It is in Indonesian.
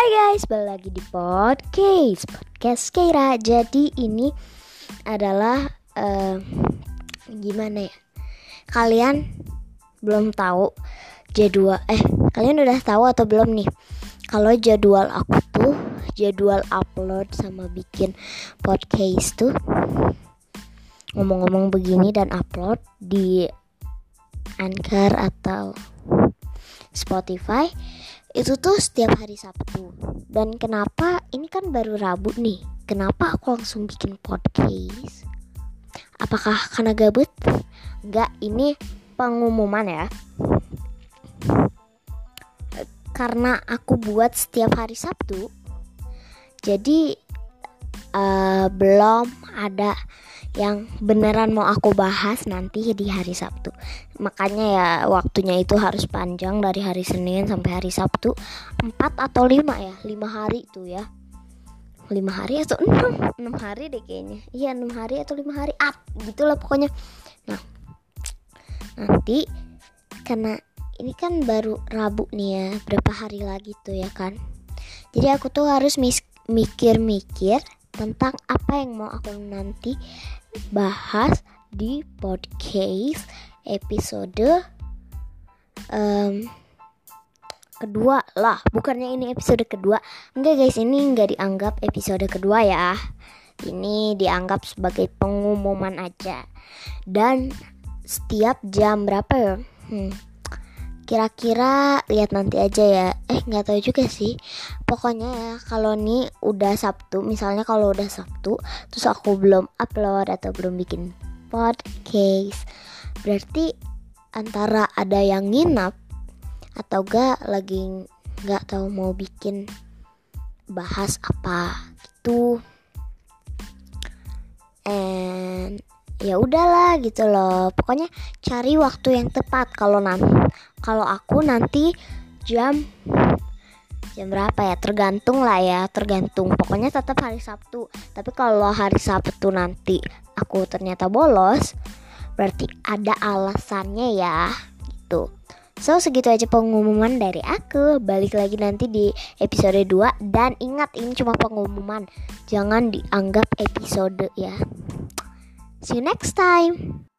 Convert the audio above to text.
Hai guys, balik lagi di podcast. Podcast Keira. Jadi ini adalah uh, Gimana ya? Kalian belum tahu jadwal Eh, kalian udah tahu atau belum nih? Kalau jadwal aku tuh Jadwal upload sama bikin podcast tuh Ngomong-ngomong begini dan upload di Anchor atau Spotify itu tuh setiap hari Sabtu. Dan kenapa? Ini kan baru Rabu nih. Kenapa aku langsung bikin podcast? Apakah karena gabut? Enggak ini pengumuman ya. Karena aku buat setiap hari Sabtu. Jadi uh, belum ada yang beneran mau aku bahas nanti di hari Sabtu. Makanya ya waktunya itu harus panjang dari hari Senin sampai hari Sabtu. 4 atau 5 ya 5 hari itu ya. 5 hari atau 6 6 hari deh kayaknya. Iya 6 hari atau 5 hari. Up gitu lah pokoknya. Nah nanti karena ini kan baru Rabu nih ya berapa hari lagi tuh ya kan? Jadi aku tuh harus mikir-mikir tentang apa yang mau aku nanti bahas di podcast episode um, kedua lah. Bukannya ini episode kedua. Enggak guys ini enggak dianggap episode kedua ya. Ini dianggap sebagai pengumuman aja. Dan setiap jam berapa ya? Hmm, kira-kira lihat nanti aja ya. Eh nggak tahu juga sih. Pokoknya ya kalau nih udah Sabtu misalnya kalau udah Sabtu terus aku belum upload atau belum bikin podcast berarti antara ada yang nginap atau gak lagi nggak tahu mau bikin bahas apa gitu ya udahlah gitu loh. Pokoknya cari waktu yang tepat. Kalau nanti kalau aku nanti jam jam berapa ya? Tergantung lah ya tergantung. Pokoknya tetap hari Sabtu. Tapi kalau hari Sabtu nanti aku ternyata bolos berarti ada alasannya ya gitu. So segitu aja pengumuman dari aku. Balik lagi nanti di episode 2 Dan ingat ini cuma pengumuman. Jangan dianggap episode ya See you next time.